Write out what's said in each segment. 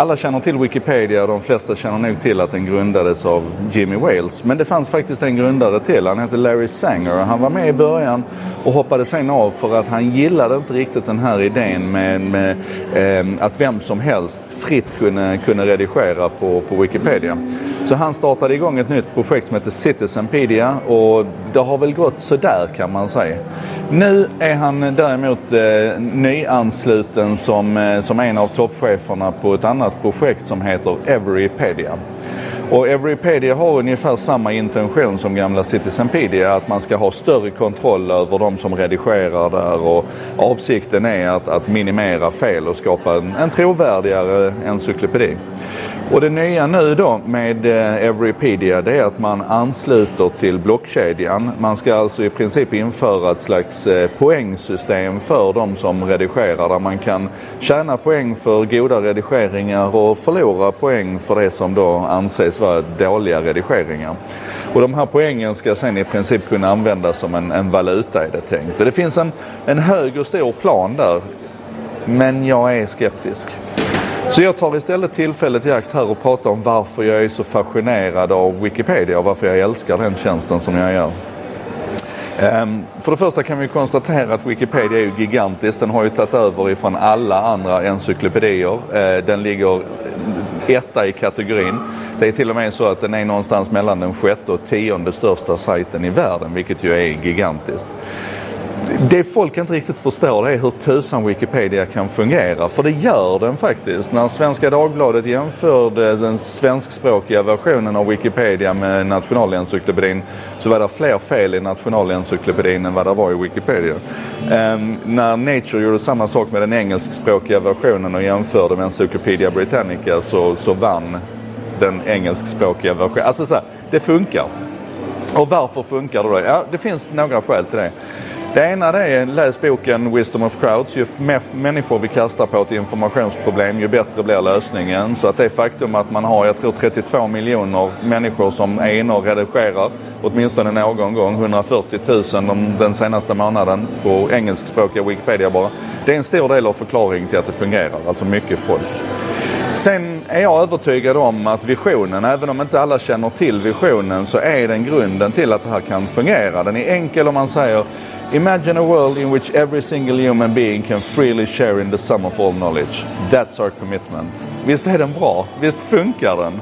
Alla känner till Wikipedia och de flesta känner nog till att den grundades av Jimmy Wales. Men det fanns faktiskt en grundare till. Han hette Larry Sanger. Han var med i början och hoppade sen av för att han gillade inte riktigt den här idén med, med eh, att vem som helst fritt kunde, kunde redigera på, på Wikipedia. Så han startade igång ett nytt projekt som heter Citizenpedia och det har väl gått sådär kan man säga. Nu är han däremot eh, nyansluten som, eh, som en av toppcheferna på ett annat projekt som heter Everypedia. Och Everypedia har ungefär samma intention som gamla Citizenpedia, att man ska ha större kontroll över de som redigerar där och avsikten är att, att minimera fel och skapa en, en trovärdigare encyklopedi. Och det nya nu då med eh, Everypedia det är att man ansluter till blockkedjan. Man ska alltså i princip införa ett slags eh, poängsystem för de som redigerar där man kan tjäna poäng för goda redigeringar och förlora poäng för det som då anses vara dåliga redigeringar. Och de här poängen ska sen i princip kunna användas som en, en valuta är det tänkt. Det finns en, en hög och stor plan där. Men jag är skeptisk. Så jag tar istället tillfället i akt här och pratar om varför jag är så fascinerad av Wikipedia och varför jag älskar den tjänsten som jag gör. Um, för det första kan vi konstatera att Wikipedia är ju gigantisk. Den har ju tagit över ifrån alla andra encyklopedier. Uh, den ligger etta i kategorin. Det är till och med så att den är någonstans mellan den sjätte och tionde största sajten i världen, vilket ju är gigantiskt. Det folk inte riktigt förstår det är hur tusan Wikipedia kan fungera. För det gör den faktiskt. När Svenska Dagbladet jämförde den svenskspråkiga versionen av Wikipedia med nationalencyklopedin så var det fler fel i nationalencyklopedin än vad det var i Wikipedia. Um, när Nature gjorde samma sak med den engelskspråkiga versionen och jämförde med Encyclopedia Britannica så, så vann den engelskspråkiga versionen. Alltså så här, det funkar. Och varför funkar det då? Ja, det finns några skäl till det. Det ena det är läs boken Wisdom of Crowds. Ju mer människor vi kastar på ett informationsproblem ju bättre blir lösningen. Så att det faktum att man har, jag tror 32 miljoner människor som är inne och redigerar åtminstone någon gång, 140 000 den senaste månaden på engelskspråkiga Wikipedia bara. Det är en stor del av förklaringen till att det fungerar, alltså mycket folk. Sen är jag övertygad om att visionen, även om inte alla känner till visionen, så är den grunden till att det här kan fungera. Den är enkel om man säger Imagine a world in which every single human being can freely share in the sum of all knowledge. That's our commitment. Visst är den bra? Visst funkar den?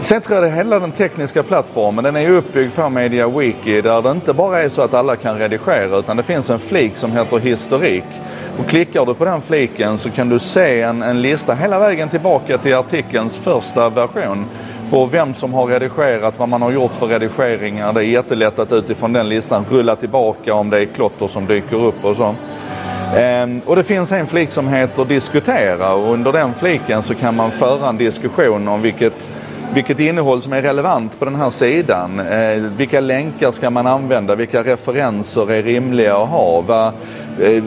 Sen tror jag att hela den tekniska plattformen den är uppbyggd på MediaWiki där det inte bara är så att alla kan redigera utan det finns en flik som heter historik. Och klickar du på den fliken så kan du se en, en lista hela vägen tillbaka till artikelns första version och vem som har redigerat, vad man har gjort för redigeringar. Det är jättelätt att utifrån den listan rulla tillbaka om det är klotter som dyker upp och så. Ehm, och det finns en flik som heter diskutera och under den fliken så kan man föra en diskussion om vilket vilket innehåll som är relevant på den här sidan. Eh, vilka länkar ska man använda? Vilka referenser är rimliga att ha? Va, eh,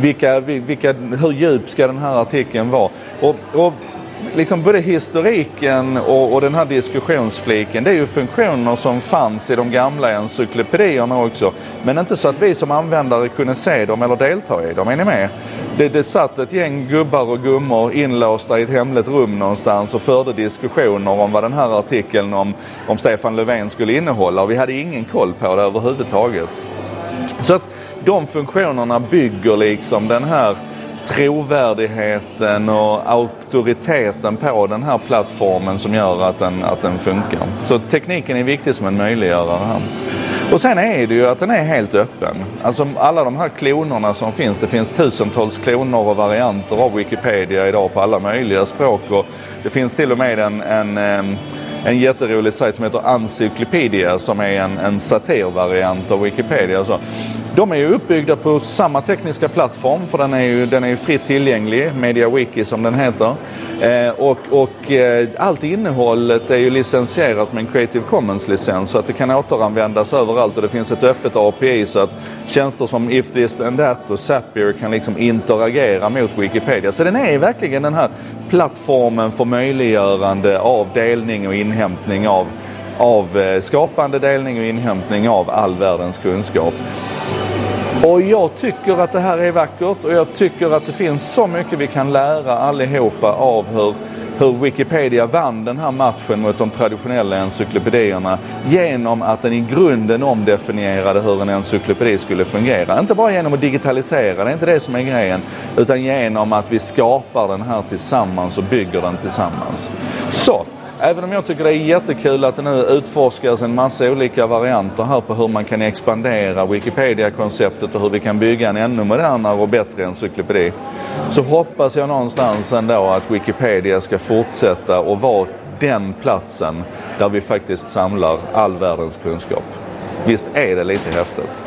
vilka, vilka, hur djup ska den här artikeln vara? Och, och liksom både historiken och, och, den här diskussionsfliken, det är ju funktioner som fanns i de gamla encyklopedierna också. Men inte så att vi som användare kunde se dem eller delta i dem. Är ni med? Det, det satt ett gäng gubbar och gummor inlåsta i ett hemligt rum någonstans och förde diskussioner om vad den här artikeln om, om Stefan Löfven skulle innehålla. Och vi hade ingen koll på det överhuvudtaget. Så att de funktionerna bygger liksom den här trovärdigheten och auktoriteten på den här plattformen som gör att den, att den funkar. Så tekniken är viktig som en möjliggörare här. Och sen är det ju att den är helt öppen. Alltså alla de här klonerna som finns, det finns tusentals kloner och varianter av Wikipedia idag på alla möjliga språk. Och det finns till och med en, en, en jätterolig sajt som heter Encyclopedia som är en, en satirvariant av Wikipedia. Så de är ju uppbyggda på samma tekniska plattform för den är ju, den är ju fritt tillgänglig, MediaWiki som den heter. Eh, och och eh, allt innehållet är ju licensierat med en Creative Commons-licens så att det kan återanvändas överallt och det finns ett öppet API så att tjänster som If This and That och Zapier kan liksom interagera mot Wikipedia. Så den är verkligen den här plattformen för möjliggörande av delning och inhämtning av, av eh, skapande delning och inhämtning av all världens kunskap. Och jag tycker att det här är vackert och jag tycker att det finns så mycket vi kan lära allihopa av hur hur Wikipedia vann den här matchen mot de traditionella encyklopedierna genom att den i grunden omdefinierade hur en encyklopedi skulle fungera. Inte bara genom att digitalisera, det är inte det som är grejen, utan genom att vi skapar den här tillsammans och bygger den tillsammans. Så, Även om jag tycker det är jättekul att det nu utforskas en massa olika varianter här på hur man kan expandera Wikipedia-konceptet och hur vi kan bygga en ännu modernare och bättre encyklopedi. Så hoppas jag någonstans ändå att Wikipedia ska fortsätta och vara den platsen där vi faktiskt samlar all världens kunskap. Visst är det lite häftigt?